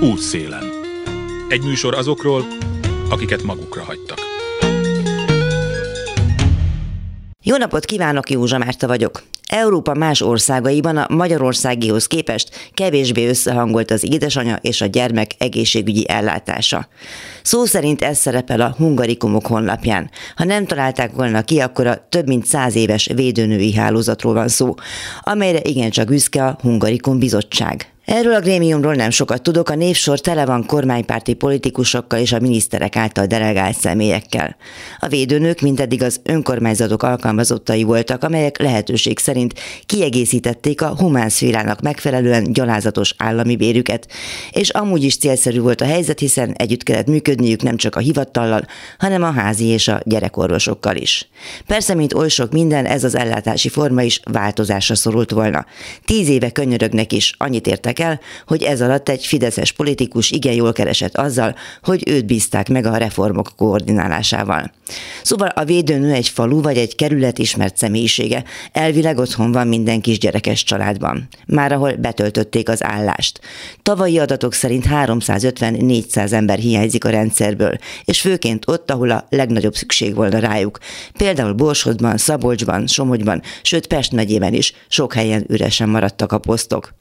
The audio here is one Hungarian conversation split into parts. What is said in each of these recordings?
Útszélen. Egy műsor azokról, akiket magukra hagytak. Jó napot kívánok, Józsa Márta vagyok. Európa más országaiban a Magyarországihoz képest kevésbé összehangolt az édesanya és a gyermek egészségügyi ellátása. Szó szerint ez szerepel a Hungarikumok honlapján. Ha nem találták volna ki, akkor a több mint száz éves védőnői hálózatról van szó, amelyre igencsak büszke a Hungarikum bizottság. Erről a grémiumról nem sokat tudok, a névsor tele van kormánypárti politikusokkal és a miniszterek által delegált személyekkel. A védőnők mindeddig az önkormányzatok alkalmazottai voltak, amelyek lehetőség szerint kiegészítették a humán szférának megfelelően gyalázatos állami bérüket, és amúgy is célszerű volt a helyzet, hiszen együtt kellett működniük nem csak a hivatallal, hanem a házi és a gyerekorvosokkal is. Persze, mint oly sok minden, ez az ellátási forma is változásra szorult volna. Tíz éve könyörögnek is, annyit értek el, hogy ez alatt egy fideszes politikus igen jól keresett azzal, hogy őt bízták meg a reformok koordinálásával. Szóval a védőnő egy falu vagy egy kerület ismert személyisége, elvileg otthon van minden kisgyerekes családban, már ahol betöltötték az állást. Tavalyi adatok szerint 350-400 ember hiányzik a rendszerből, és főként ott, ahol a legnagyobb szükség volna rájuk. Például Borsodban, Szabolcsban, Somogyban, sőt Pest megyében is sok helyen üresen maradtak a posztok.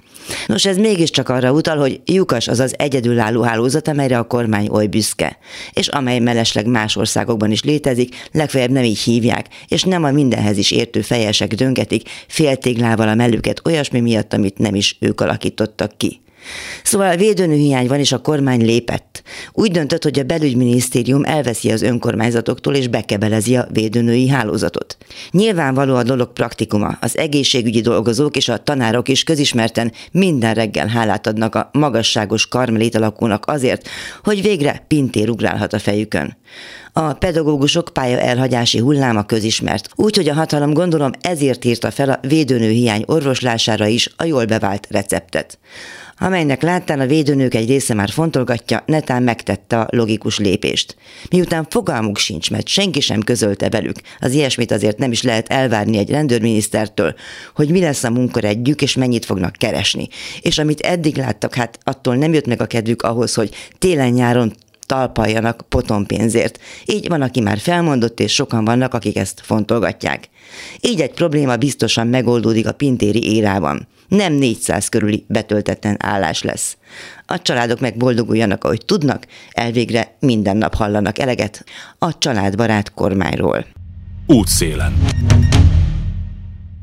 Nos, ez mégiscsak arra utal, hogy lyukas az az egyedülálló hálózat, amelyre a kormány oly büszke, és amely mellesleg más országokban is létezik, legfeljebb nem így hívják, és nem a mindenhez is értő fejesek döngetik féltéglával a mellüket olyasmi miatt, amit nem is ők alakítottak ki. Szóval védőnő hiány van, és a kormány lépett. Úgy döntött, hogy a belügyminisztérium elveszi az önkormányzatoktól, és bekebelezi a védőnői hálózatot. Nyilvánvaló a dolog praktikuma. Az egészségügyi dolgozók és a tanárok is közismerten minden reggel hálát adnak a magasságos karmelét alakúnak azért, hogy végre pintér ugrálhat a fejükön. A pedagógusok pálya elhagyási hulláma közismert, úgyhogy a hatalom gondolom ezért írta fel a védőnő hiány orvoslására is a jól bevált receptet amelynek láttán a védőnők egy része már fontolgatja, netán megtette a logikus lépést. Miután fogalmuk sincs, mert senki sem közölte velük, az ilyesmit azért nem is lehet elvárni egy rendőrminisztertől, hogy mi lesz a munkaredjük és mennyit fognak keresni. És amit eddig láttak, hát attól nem jött meg a kedvük ahhoz, hogy télen-nyáron talpaljanak potonpénzért. Így van, aki már felmondott, és sokan vannak, akik ezt fontolgatják. Így egy probléma biztosan megoldódik a pintéri érában. Nem 400 körüli betöltetlen állás lesz. A családok meg boldoguljanak, ahogy tudnak, elvégre minden nap hallanak eleget a családbarát kormányról. Útszélen.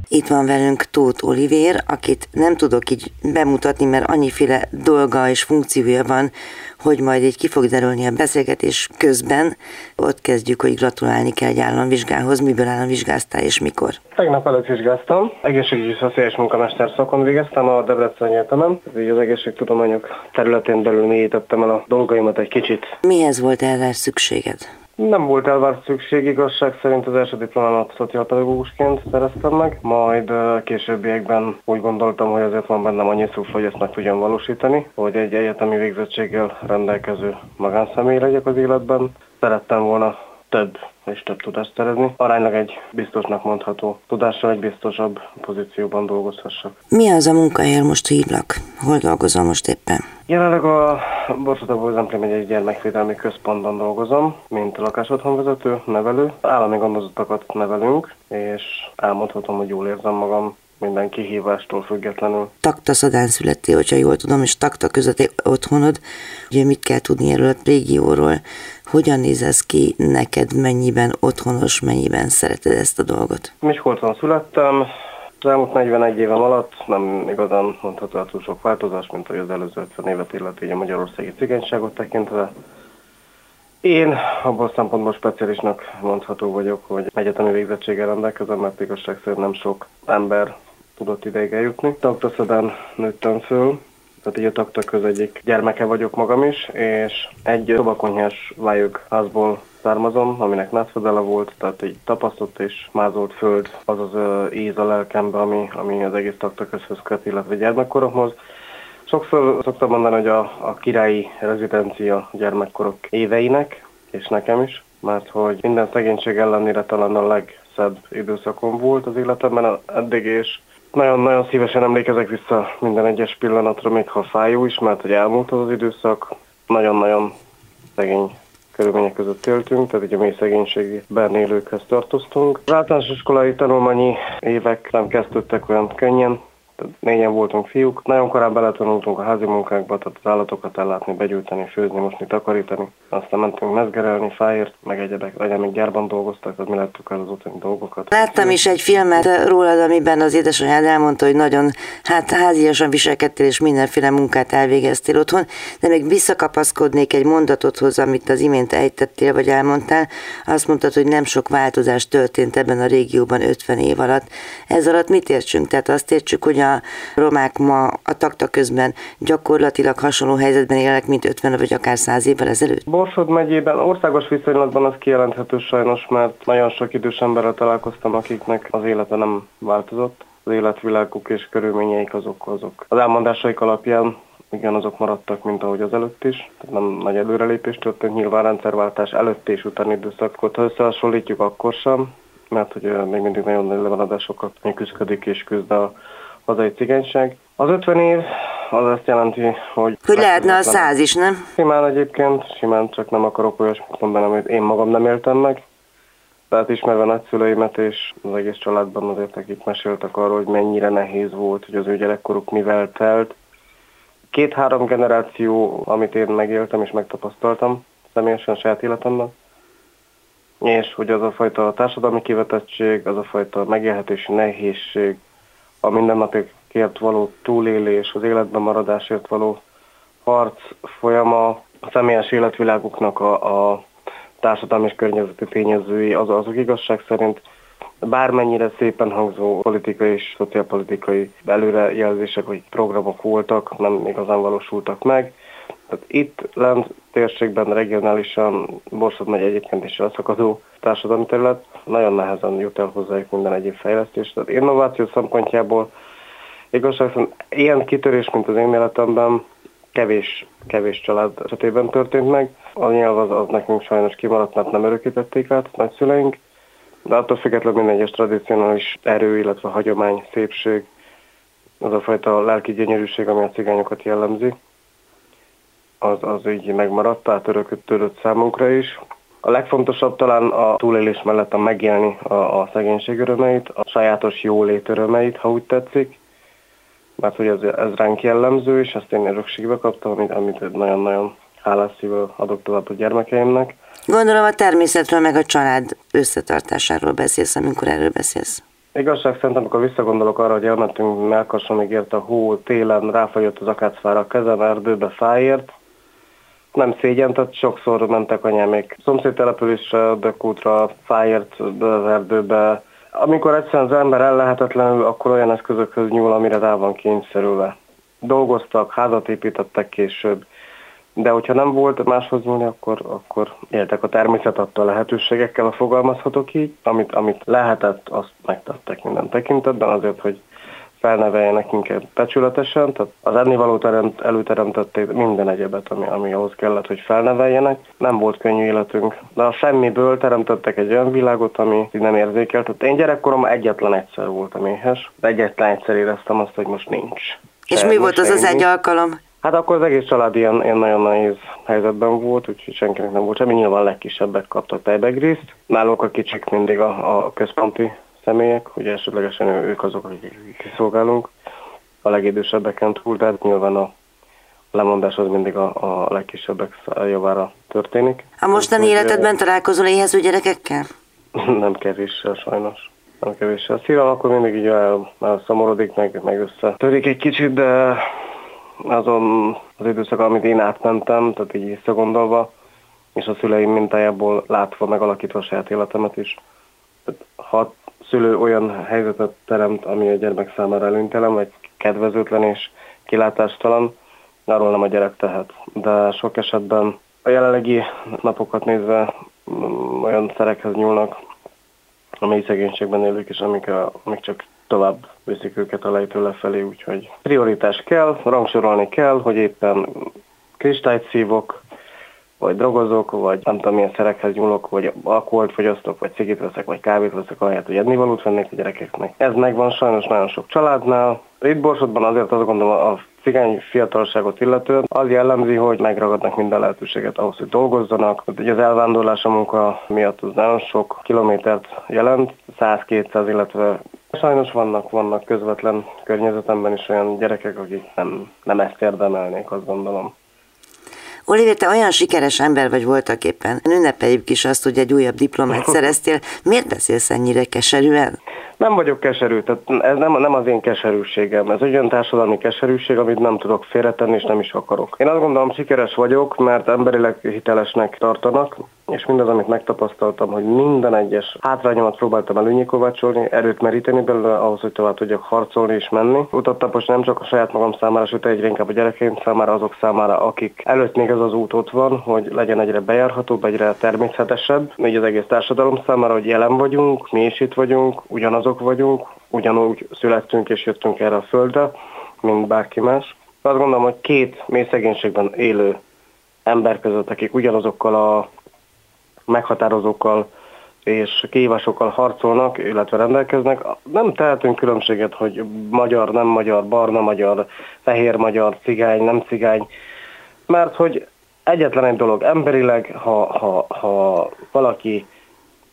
Itt van velünk Tóth Olivér, akit nem tudok így bemutatni, mert annyiféle dolga és funkciója van, hogy majd így ki fog derülni a beszélgetés közben. Ott kezdjük, hogy gratulálni kell egy államvizsgához. Miből államvizsgáztál és mikor? Tegnap előtt vizsgáztam. Egészségügyi szociális munkamester szakon végeztem a Debrecen Egyetemen. Így az egészségtudományok területén belül mélyítettem el a dolgaimat egy kicsit. Mihez volt erre szükséged? Nem volt elvárt szükség, igazság szerint az első diplomámat szociálpedagógusként szereztem meg, majd későbbiekben úgy gondoltam, hogy azért van bennem annyi szó, hogy ezt meg tudjam valósítani, hogy egy egyetemi végzettséggel rendelkező magánszemély legyek az életben. Szerettem volna több és több tudást szerezni. Aránylag egy biztosnak mondható tudással egy biztosabb pozícióban dolgozhassak. Mi az a munkahely, most hívlak? Hol dolgozom most éppen? Jelenleg a Borsodabó Zemplém egy gyermekvédelmi központban dolgozom, mint lakásotthonvezető, nevelő. Állami gondozottakat nevelünk, és elmondhatom, hogy jól érzem magam minden kihívástól függetlenül. Takta Szadán születtél, hogyha jól tudom, és Takta között otthonod. Ugye mit kell tudni erről a régióról? Hogyan néz ez ki neked, mennyiben otthonos, mennyiben szereted ezt a dolgot? Miskolcon születtem, az elmúlt 41 évem alatt nem igazán mondható el túl sok változás, mint hogy az előző 50 évet illeti a magyarországi cigányságot tekintve. Én abban a szempontból speciálisnak mondható vagyok, hogy egyetemi végzettséggel rendelkezem, mert igazság szerint nem sok ember tudott ideig eljutni. Taktaszedán nőttem föl, tehát így a takta köz egyik gyermeke vagyok magam is, és egy szobakonyhás házból származom, aminek nászfedele volt, tehát egy tapasztott és mázolt föld, az az íz a lelkembe, ami, ami az egész takta közhöz köt, illetve gyermekkoromhoz. Sokszor szoktam mondani, hogy a, a királyi rezidencia gyermekkorok éveinek, és nekem is, mert hogy minden szegénység ellenére talán a legszebb időszakom volt az életemben eddig, és Nagyon-nagyon szívesen emlékezek vissza minden egyes pillanatra, még ha fájó is, mert hogy elmúlt az az időszak. Nagyon-nagyon szegény körülmények között éltünk, tehát ugye mély szegénységben élőkhez tartoztunk. Az általános iskolai tanulmányi évek nem kezdődtek olyan könnyen, négyen voltunk fiúk. Nagyon korán beletanultunk a házi munkákba, tehát az állatokat ellátni, begyűjteni, főzni, mosni, takarítani. Aztán mentünk mezgerelni, fáért, meg egyebek, vagy még gyárban dolgoztak, tehát mi lettük el az otthoni dolgokat. Láttam is egy filmet rólad, amiben az édesanyád elmondta, hogy nagyon hát háziasan viselkedtél, és mindenféle munkát elvégeztél otthon, de még visszakapaszkodnék egy mondatodhoz, amit az imént ejtettél, vagy elmondtál. Azt mondtad, hogy nem sok változás történt ebben a régióban 50 év alatt. Ez alatt mit értsünk? Tehát azt értsük, hogy a romák ma a takta közben gyakorlatilag hasonló helyzetben élnek, mint 50 vagy akár 100 évvel ezelőtt? Borsod megyében országos viszonylatban az kijelenthető sajnos, mert nagyon sok idős emberrel találkoztam, akiknek az élete nem változott. Az életviláguk és körülményeik azok azok. Az elmondásaik alapján igen, azok maradtak, mint ahogy az előtt is. Tehát nem nagy előrelépés történt, nyilván rendszerváltás előtt és utáni időszakot. Ha összehasonlítjuk, akkor sem, mert hogy még mindig nagyon nagy lemaradásokat küzdik és küzd a hazai cigányság. Az 50 év az azt jelenti, hogy... Hogy lehetne a száz is, nem? Simán egyébként, simán csak nem akarok olyasmit mondani, amit én magam nem éltem meg. Tehát ismerve nagyszüleimet és az egész családban azért, akik meséltek arról, hogy mennyire nehéz volt, hogy az ő gyerekkoruk mivel telt. Két-három generáció, amit én megéltem és megtapasztaltam személyesen saját életemben, és hogy az a fajta társadalmi kivetettség, az a fajta megélhetési nehézség, a mindennapokért való túlélés, az életben maradásért való harc folyama, a személyes életviláguknak a, a társadalmi és környezeti tényezői, az, azok igazság szerint bármennyire szépen hangzó politikai és szociálpolitikai előrejelzések vagy programok voltak, nem igazán valósultak meg. Tehát itt lent térségben regionálisan Borsod megy egyébként is szakadó társadalmi terület, nagyon nehezen jut el hozzájuk minden egyéb fejlesztés. Tehát innováció szempontjából igazság ilyen kitörés, mint az én életemben, kevés, kevés család esetében történt meg. A nyelv az, az nekünk sajnos kimaradt, mert nem örökítették át nagyszüleink, de attól függetlenül minden egyes tradicionális erő, illetve hagyomány, szépség, az a fajta lelki gyönyörűség, ami a cigányokat jellemzi, az, az így megmaradt, tehát örököttődött számunkra is. A legfontosabb talán a túlélés mellett a megélni a, a szegénység örömeit, a sajátos jólét örömeit, ha úgy tetszik, mert hogy ez, ez ránk jellemző, és ezt én örökségbe kaptam, amit, amit nagyon-nagyon hálás szívvel adok tovább a gyermekeimnek. Gondolom a természetről meg a család összetartásáról beszélsz, amikor erről beszélsz. Igazság szerint, amikor visszagondolok arra, hogy elmentünk Melkasomig ért a hó, télen ráfagyott az akácfára a kezem, erdőbe fáért, nem szégyen, tehát sokszor mentek anyámék szomszéd településre, Dökútra, fáért az erdőbe. Amikor egyszerűen az ember el lehetetlenül, akkor olyan eszközökhöz nyúl, amire rá van kényszerülve. Dolgoztak, házat építettek később, de hogyha nem volt máshoz nyúlni, akkor, akkor éltek a természet adta lehetőségekkel, a fogalmazhatok így. Amit, amit lehetett, azt megtettek minden tekintetben, azért, hogy felneveljenek inkább becsületesen, tehát az ennivalót előteremtették minden egyebet, ami, ami ahhoz kellett, hogy felneveljenek. Nem volt könnyű életünk, de a semmiből teremtettek egy olyan világot, ami nem érzékelt. Tehát én gyerekkorom egyetlen egyszer voltam éhes, de egyetlen egyszer éreztem azt, hogy most nincs. És mi volt az az egy alkalom? Hát akkor az egész család ilyen, ilyen nagyon nehéz helyzetben volt, úgyhogy senkinek nem volt semmi. Nyilván a legkisebbek kaptak tejbegrízt. Nálunk a kicsik mindig a, a központi személyek, hogy esetlegesen ők azok, akik kiszolgálunk a legidősebbeken túl, tehát nyilván a lemondás az mindig a, a legkisebbek javára történik. A mostani életedben találkozol éhező gyerekekkel? Nem kevéssel sajnos. Nem kevéssel. A szívem akkor mindig így el, szomorodik, meg, meg összetörik egy kicsit, de azon az időszak, amit én átmentem, tehát így visszagondolva, és a szüleim mintájából látva, megalakítva a saját életemet is. Tehát, ha szülő olyan helyzetet teremt, ami a gyermek számára előnytelen, vagy kedvezőtlen és kilátástalan, arról nem a gyerek tehet. De sok esetben a jelenlegi napokat nézve mm, olyan szerekhez nyúlnak, a mély szegénységben élők, és amik, a, amik csak tovább viszik őket a lejtő lefelé, úgyhogy prioritás kell, rangsorolni kell, hogy éppen kristályt szívok, vagy drogozok, vagy nem tudom milyen szerekhez nyúlok, vagy alkoholt fogyasztok, vagy cigit veszek, vagy kávét veszek, ahelyett, hogy ennivalót vennék a gyerekeknek. Ez megvan sajnos nagyon sok családnál. Itt Borsodban azért azt gondolom a cigány fiatalságot illetően az jellemzi, hogy megragadnak minden lehetőséget ahhoz, hogy dolgozzanak. Ugye az elvándorlás a munka miatt az nagyon sok kilométert jelent, 100-200, illetve sajnos vannak, vannak közvetlen környezetemben is olyan gyerekek, akik nem, nem ezt érdemelnék, azt gondolom. Oliver, te olyan sikeres ember vagy voltak éppen. Ünnepeljük is azt, hogy egy újabb diplomát szereztél. Miért beszélsz ennyire keserűen? Nem vagyok keserű, tehát ez nem, nem az én keserűségem. Ez olyan társadalmi keserűség, amit nem tudok félretenni, és nem is akarok. Én azt gondolom, sikeres vagyok, mert emberileg hitelesnek tartanak, és mindaz, amit megtapasztaltam, hogy minden egyes hátrányomat próbáltam előnyikovácsolni, erőt meríteni belőle ahhoz, hogy tovább tudjak harcolni és menni. Utattapos nem csak a saját magam számára, sőt egyre inkább a gyerekeim számára, azok számára, akik előtt még ez az út ott van, hogy legyen egyre bejárhatóbb, egyre természetesebb, így az egész társadalom számára, hogy jelen vagyunk, mi is itt vagyunk, ugyanazok vagyunk, ugyanúgy születtünk és jöttünk erre a földre, mint bárki más. Azt gondolom, hogy két mély szegénységben élő ember között, akik ugyanazokkal a meghatározókkal és kihívásokkal harcolnak, illetve rendelkeznek. Nem tehetünk különbséget, hogy magyar, nem magyar, barna magyar, fehér magyar, cigány, nem cigány, mert hogy egyetlen egy dolog, emberileg, ha, ha, ha valaki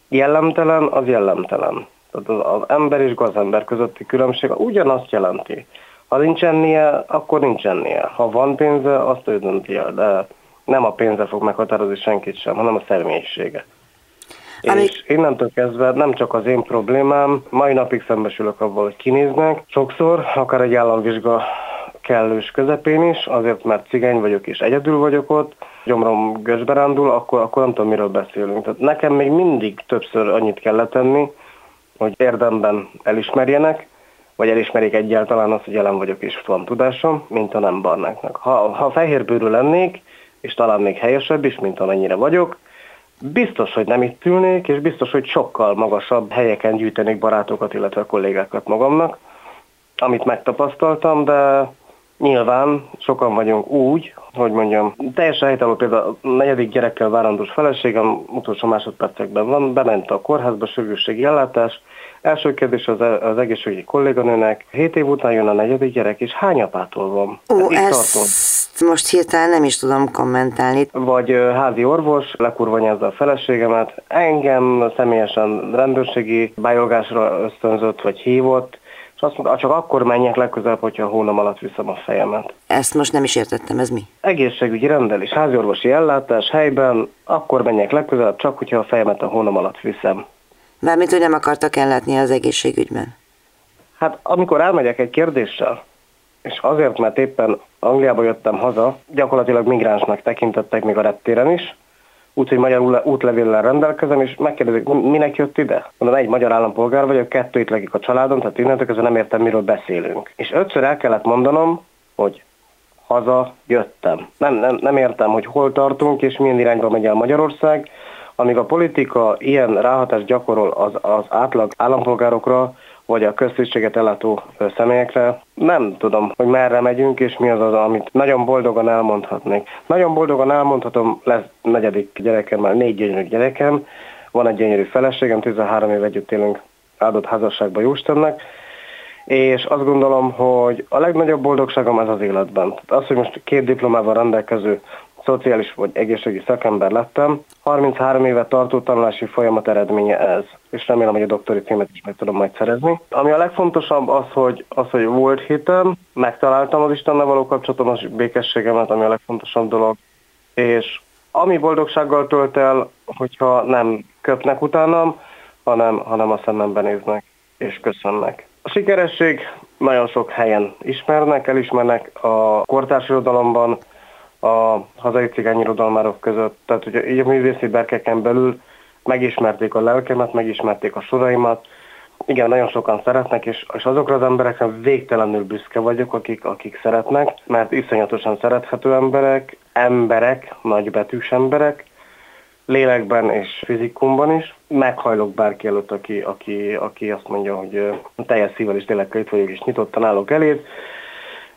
jellemtelen, az jellemtelen. Tehát az, az ember és gazember közötti különbség ugyanazt jelenti. Ha nincs ennie, akkor nincs ennie. Ha van pénze, azt ő dönti el, de nem a pénze fog meghatározni senkit sem, hanem a személyisége. Ami... És innentől kezdve nem csak az én problémám, mai napig szembesülök abban, hogy kinéznek. Sokszor, akár egy államvizsga kellős közepén is, azért mert cigány vagyok és egyedül vagyok ott, gyomrom gösbe rándul, akkor, akkor nem tudom, miről beszélünk. Tehát nekem még mindig többször annyit kell tenni, hogy érdemben elismerjenek, vagy elismerik egyáltalán azt, hogy jelen vagyok és van tudásom, mint a nem barnáknak. Ha, ha fehérbőrű lennék, és talán még helyesebb is, mint amennyire vagyok, biztos, hogy nem itt ülnék, és biztos, hogy sokkal magasabb helyeken gyűjtenék barátokat, illetve kollégákat magamnak, amit megtapasztaltam, de nyilván sokan vagyunk úgy, hogy mondjam, teljesen helytálló például a negyedik gyerekkel várandós feleségem utolsó másodpercekben van, bement a kórházba, sürgősségi ellátás, Első kérdés az, az egészségügyi kolléganőnek, 7 év után jön a negyedik gyerek, és hány apától van? Ó, hát ezt most hirtelen nem is tudom kommentálni. Vagy házi orvos, lekurvanyázza a feleségemet, engem személyesen rendőrségi bájolgásra ösztönzött, vagy hívott, és azt mondta, csak akkor menjek legközelebb, hogyha a hónam alatt viszem a fejemet. Ezt most nem is értettem, ez mi? Egészségügyi rendelés, háziorvosi ellátás helyben, akkor menjek legközelebb, csak hogyha a fejemet a hónam alatt viszem. Mármint, hogy nem akartak ellátni az egészségügyben. Hát amikor elmegyek egy kérdéssel, és azért, mert éppen Angliába jöttem haza, gyakorlatilag migránsnak tekintettek még a reptéren is, úgyhogy magyar útlevéllel rendelkezem, és megkérdezik, minek jött ide? Mondom, egy magyar állampolgár vagyok, kettő itt legik a családom, tehát innentől kezdve nem értem, miről beszélünk. És ötször el kellett mondanom, hogy haza jöttem. Nem, nem, nem értem, hogy hol tartunk, és milyen irányba megy el Magyarország, amíg a politika ilyen ráhatást gyakorol az, az átlag állampolgárokra, vagy a közszükséget ellátó személyekre. Nem tudom, hogy merre megyünk, és mi az az, amit nagyon boldogan elmondhatnék. Nagyon boldogan elmondhatom, lesz negyedik gyerekem, már négy gyönyörű gyerekem, van egy gyönyörű feleségem, 13 év együtt élünk áldott házasságba Jóstennek, és azt gondolom, hogy a legnagyobb boldogságom ez az életben. Az, hogy most két diplomával rendelkező szociális vagy egészségügyi szakember lettem. 33 éve tartó tanulási folyamat eredménye ez, és remélem, hogy a doktori címet is meg tudom majd szerezni. Ami a legfontosabb az, hogy, az, hogy volt hitem, megtaláltam az Istennel való kapcsolatom, békességemet, ami a legfontosabb dolog, és ami boldogsággal tölt el, hogyha nem köpnek utánam, hanem, hanem a szemembe néznek és köszönnek. A sikeresség nagyon sok helyen ismernek, elismernek a kortárs irodalomban, a hazai cigányirodalmárok között. Tehát ugye így a művészi berkeken belül megismerték a lelkemet, megismerték a soraimat. Igen, nagyon sokan szeretnek, és, és azokra az emberekre végtelenül büszke vagyok, akik, akik szeretnek, mert iszonyatosan szerethető emberek, emberek, nagybetűs emberek, lélekben és fizikumban is. Meghajlok bárki előtt, aki, aki, aki azt mondja, hogy teljes szívvel és lélekkel itt vagyok, és nyitottan állok eléd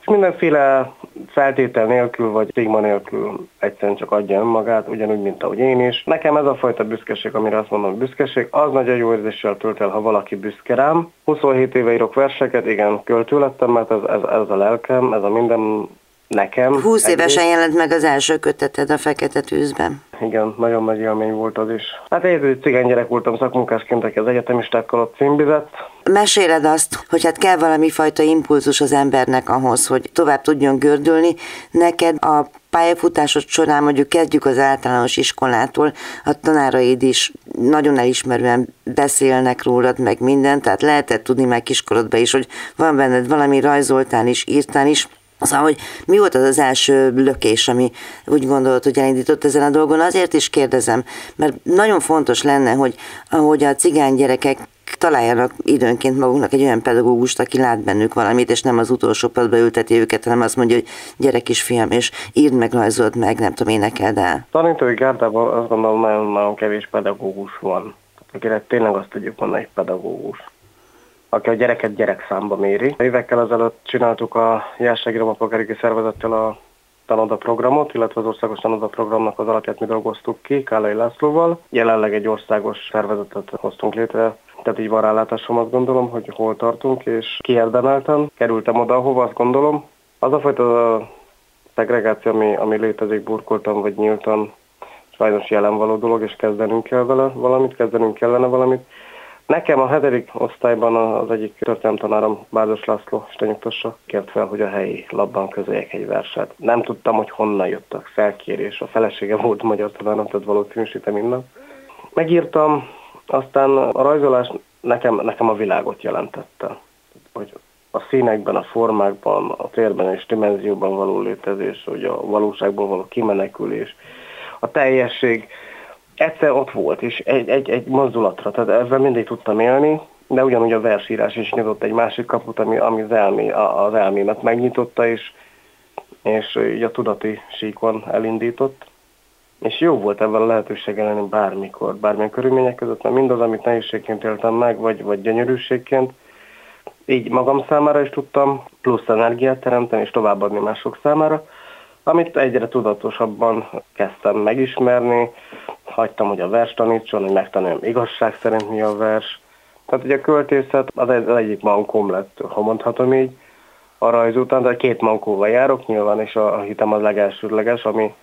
mindenféle feltétel nélkül, vagy stigma nélkül egyszerűen csak adja önmagát, ugyanúgy, mint ahogy én is. Nekem ez a fajta büszkeség, amire azt mondom, büszkeség, az nagyon jó érzéssel tölt el, ha valaki büszke rám. 27 éve írok verseket, igen, költő lettem, mert ez, ez, ez a lelkem, ez a minden nekem. 20 évesen jelent meg az első köteted a Fekete Tűzben. Igen, nagyon nagy élmény volt az is. Hát én egy cigány gyerek voltam szakmunkásként, aki az egyetemistákkal ott címbizett. Meséled azt, hogy hát kell valami fajta impulzus az embernek ahhoz, hogy tovább tudjon gördülni. Neked a pályafutásod során mondjuk kezdjük az általános iskolától, a tanáraid is nagyon elismerően beszélnek rólad, meg mindent, tehát lehetett tudni már kiskorodban is, hogy van benned valami rajzoltán is, írtán is, Szóval, hogy mi volt az az első lökés, ami úgy gondolod, hogy elindított ezen a dolgon? Azért is kérdezem, mert nagyon fontos lenne, hogy ahogy a cigány gyerekek találjanak időnként maguknak egy olyan pedagógust, aki lát bennük valamit, és nem az utolsó padba ülteti őket, hanem azt mondja, hogy gyerek is fiam, és írd meg, rajzold meg, nem tudom, énekeld el. Tanítói gárdában azt gondolom nagyon-nagyon kevés pedagógus van, akire tényleg azt tudjuk mondani, hogy pedagógus aki a gyereket gyerekszámba méri. Évekkel ezelőtt csináltuk a Jászsági Roma Polgári Szervezettel a tanoda programot, illetve az országos tanoda programnak az alapját mi dolgoztuk ki Kálai Lászlóval. Jelenleg egy országos szervezetet hoztunk létre, tehát így van rálátásom azt gondolom, hogy hol tartunk, és kiérdemeltem, kerültem oda, ahova azt gondolom. Az a fajta szegregáció, ami, ami létezik, burkoltam vagy nyíltan, sajnos jelen való dolog, és kezdenünk kell vele valamit, kezdenünk kellene valamit. Nekem a hetedik osztályban az egyik tanárom, Bárdos László, Stenyugtassa, kért fel, hogy a helyi labban közöljek egy verset. Nem tudtam, hogy honnan jöttek felkérés. A felesége volt magyar tanárom, tehát valószínűsítem minden. Megírtam, aztán a rajzolás nekem, nekem a világot jelentette. Hogy a színekben, a formákban, a térben és dimenzióban való létezés, hogy a valóságból való kimenekülés, a teljesség, egyszer ott volt, és egy, egy, egy mozdulatra, tehát ezzel mindig tudtam élni, de ugyanúgy a versírás is nyitott egy másik kaput, ami, ami az, elmé, az elmémet megnyitotta, és, és így a tudati síkon elindított. És jó volt ebben a lehetőség lenni bármikor, bármilyen körülmények között, mert mindaz, amit nehézségként éltem meg, vagy, vagy gyönyörűségként, így magam számára is tudtam plusz energiát teremteni, és továbbadni mások számára, amit egyre tudatosabban kezdtem megismerni, hagytam, hogy a vers tanítson, hogy megtanuljam igazság szerint mi a vers. Tehát ugye a költészet az, az egyik mankóm lett, ha mondhatom így, a rajz után, de két mankóval járok nyilván, és a, a hitem az legelsődleges, ami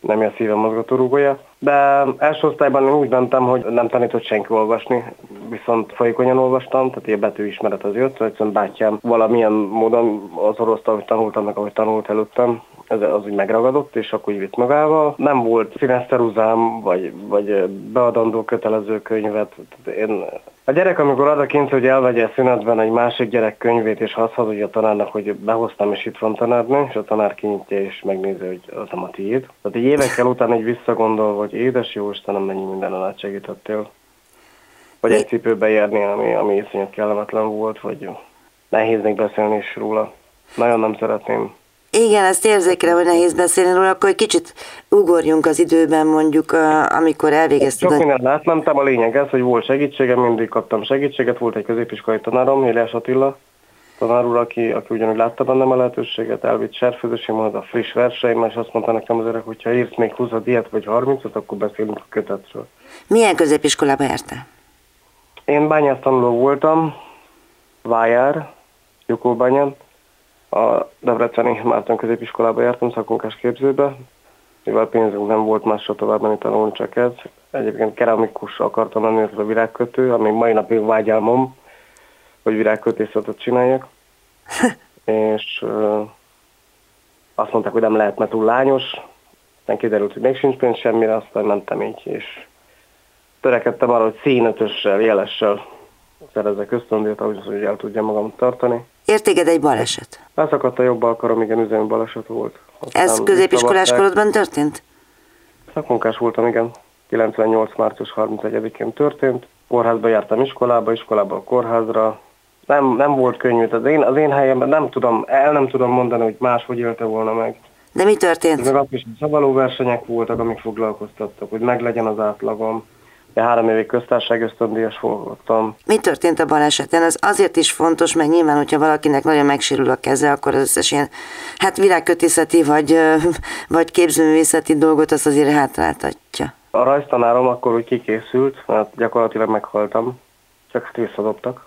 nem a szívem mozgatórugója. De első osztályban én úgy mentem, hogy nem tanított senki olvasni, viszont folyékonyan olvastam, tehát ilyen betűismeret az jött, egyszerűen bátyám valamilyen módon az orosz hogy tanultam meg, ahogy tanult előttem, ez az úgy megragadott, és akkor úgy vitt magával. Nem volt színeszteruzám, vagy, vagy beadandó kötelező könyvet. Én, a gyerek, amikor ad a hogy elvegye szünetben egy másik gyerek könyvét, és azt hazudja a tanárnak, hogy behoztam, és itt van tanárnő, és a tanár kinyitja, és megnézi, hogy az nem a tiéd. Tehát egy évekkel után egy visszagondol, hogy édes jó Istenem, mennyi minden át segítettél. Vagy egy cipőbe járni, ami, ami iszonyat kellemetlen volt, vagy nehéz még beszélni is róla. Nagyon nem szeretném igen, ezt érzékelem, hogy nehéz beszélni róla, akkor egy kicsit ugorjunk az időben mondjuk, amikor elvégezted. Sok mindent átmentem, a lényeg ez, hogy volt segítségem, mindig kaptam segítséget, volt egy középiskolai tanárom, Hélás Attila, tanár úr, aki, aki ugyanúgy látta bennem a lehetőséget, elvitt serfőzési majd a friss verseim, és azt mondta nekem az öreg, hogy ha írsz még 20 ilyet vagy 30 akkor beszélünk a kötetről. Milyen középiskolába jártál? Én bányásztanuló voltam, Vájár, Jukóbányán, a Debreceni Márton középiskolába jártam, szakmunkás képzőbe, mivel pénzünk nem volt másra tovább menni tanulni, csak ez. Egyébként keramikus akartam lenni, ez a virágkötő, ami mai napig vágyálmom, hogy virágkötészetet csináljak. és uh, azt mondták, hogy nem lehet, mert túl lányos. Nem kiderült, hogy még sincs pénz semmire, aztán mentem így, és törekedtem arra, hogy színötössel, jelessel szerezek ösztöndíjat, ahhoz, hogy el tudja magam tartani. Értéged egy baleset? Leszakadt a jobb alkarom, igen, üzemi baleset volt. Aztán Ez középiskolás korodban történt? Szakmunkás voltam, igen. 98. március 31-én történt. Kórházba jártam iskolába, iskolába a kórházra. Nem, nem volt könnyű, az én, az én helyemben nem tudom, el nem tudom mondani, hogy máshogy élte volna meg. De mi történt? Meg azt is, szabaló versenyek voltak, amik foglalkoztattak, hogy meglegyen az átlagom három évig köztársaság ösztöndíjas voltam. Mi történt a baleseten? Ez azért is fontos, mert nyilván, hogyha valakinek nagyon megsérül a keze, akkor az összes ilyen, hát világkötészeti vagy, vagy képzőművészeti dolgot az azért hátráltatja. A rajztanárom akkor úgy kikészült, mert gyakorlatilag meghaltam, csak hát visszadobtak.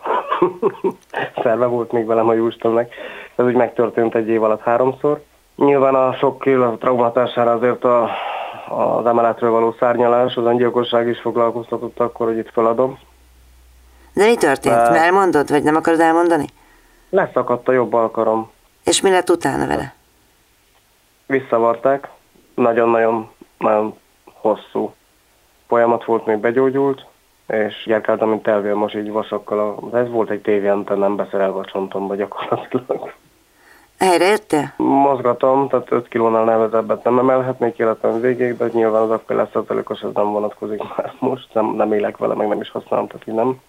Szerve volt még velem a Jóistennek. Ez úgy megtörtént egy év alatt háromszor. Nyilván a sok élet traumatására azért a az emeletről való szárnyalás, az öngyilkosság is foglalkoztatott akkor, hogy itt feladom. De mi történt? De... Elmondod, vagy nem akarod elmondani? Leszakadt a jobb alkarom. És mi lett utána vele? Visszavarták. Nagyon-nagyon nagyon hosszú folyamat volt, még begyógyult, és gyerkeltem, mint elvél most így vasakkal. Ez volt egy tévéantennem beszerelve a csontomba gyakorlatilag. Helyre érte? Mozgatom, tehát 5 kilónál nevezebbet nem emelhetnék életem végéig, de nyilván az az ez nem vonatkozik már most, nem, nem élek vele, meg nem is használom, tehát így nem.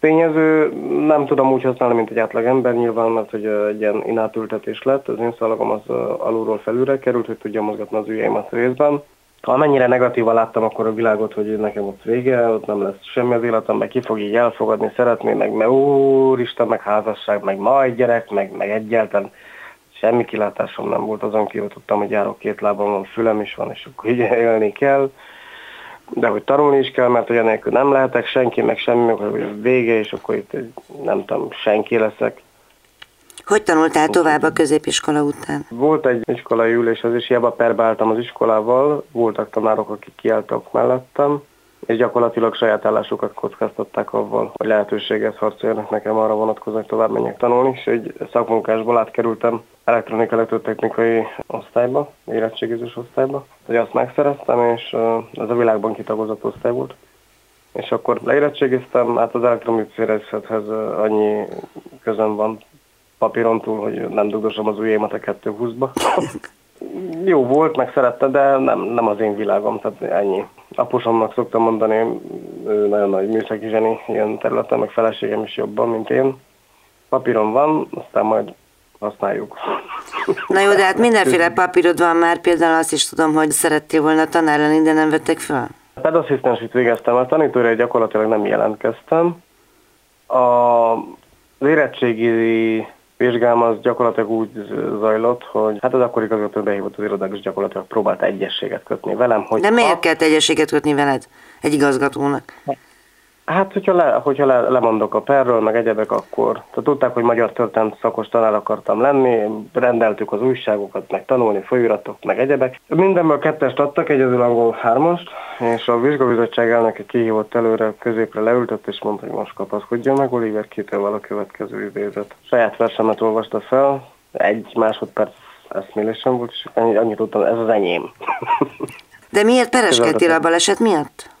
Tényező nem tudom úgy használni, mint egy átlag ember nyilván, mert hogy egy ilyen inátültetés lett, az én szalagom az alulról felülre került, hogy tudja mozgatni az ujjaimat részben. Ha amennyire negatívan láttam akkor a világot, hogy nekem ott vége, ott nem lesz semmi az meg ki fog így elfogadni, szeretni, meg, meg úristen, meg házasság, meg majd gyerek, meg, meg egyáltalán semmi kilátásom nem volt, azon kívül tudtam, hogy járok két lábon, van fülem is van, és akkor így élni kell. De hogy tanulni is kell, mert olyan nélkül nem lehetek senki, meg semmi, hogy vége, és akkor itt nem tudom, senki leszek. Hogy tanultál tovább a középiskola után? Volt egy iskolai ülés, az is hiába perbáltam az iskolával, voltak tanárok, akik kiálltak mellettem, és gyakorlatilag saját állásukat kockáztatták avval, hogy lehetőséget harcoljanak nekem arra vonatkozóan, hogy tovább menjek tanulni, és egy szakmunkásból átkerültem elektronika elektrotechnikai osztályba, érettségizős osztályba, hogy azt megszereztem, és ez a világban kitagozott osztály volt. És akkor leérettségiztem, hát az elektroműszerészethez annyi közön van papíron túl, hogy nem dugdosom az ujjaimat a 220-ba. Jó volt, meg szerette, de nem, nem az én világom, tehát ennyi. Apusomnak szoktam mondani, ő nagyon nagy műszaki zseni ilyen területen, meg feleségem is jobban, mint én. Papíron van, aztán majd használjuk. Na jó, de hát mindenféle papírod van már, például azt is tudom, hogy szerettél volna tanár lenni, de nem vettek fel. Pedasszisztensit végeztem, a tanítóra gyakorlatilag nem jelentkeztem. A az érettségi vizsgám az gyakorlatilag úgy zajlott, hogy hát az akkor igazgató behívott az irodába, és gyakorlatilag próbált egyességet kötni velem. Hogy De miért a... kellett egyességet kötni veled egy igazgatónak? Hát, hogyha, le, hogyha le, lemondok a perről, meg egyebek, akkor tehát tudták, hogy magyar történet szakos tanár akartam lenni, rendeltük az újságokat, meg tanulni, folyóiratok, meg egyebek. Mindenből kettest adtak, egyedül angol hármast, és a vizsgabizottság elnöke kihívott előre, középre leültött, és mondta, hogy most kapaszkodjon meg, Oliver kitől a következő idézet. Saját versemet olvasta fel, egy másodperc eszmélésem volt, és annyit tudtam, ez az enyém. De miért pereskedtél a baleset miatt?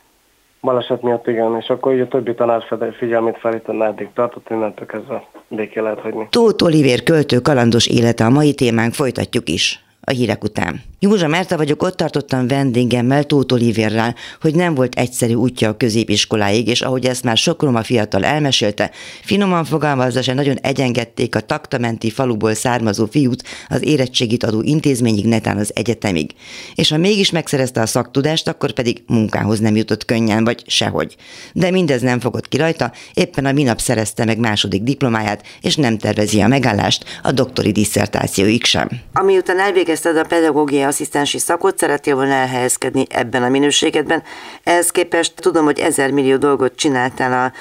Baleset miatt igen, és akkor így a többi tanár figyelmét felítenni eddig tartott, innentől kezdve béké lehet hagyni. Tóth Olivér költő kalandos élete a mai témánk, folytatjuk is a hírek után. Józsa Merta vagyok, ott tartottam vendégemmel, Tóth Olivérrel, hogy nem volt egyszerű útja a középiskoláig, és ahogy ezt már sok roma fiatal elmesélte, finoman fogalmazva se nagyon egyengedték a taktamenti faluból származó fiút az érettségit adó intézményig, netán az egyetemig. És ha mégis megszerezte a szaktudást, akkor pedig munkához nem jutott könnyen, vagy sehogy. De mindez nem fogott ki rajta, éppen a minap szerezte meg második diplomáját, és nem tervezi a megállást a doktori disszertációig sem. Ami után elvégezted a pedagógia asszisztensi szakot, szeretél volna elhelyezkedni ebben a minőségedben. Ehhez képest tudom, hogy ezer millió dolgot csináltál a,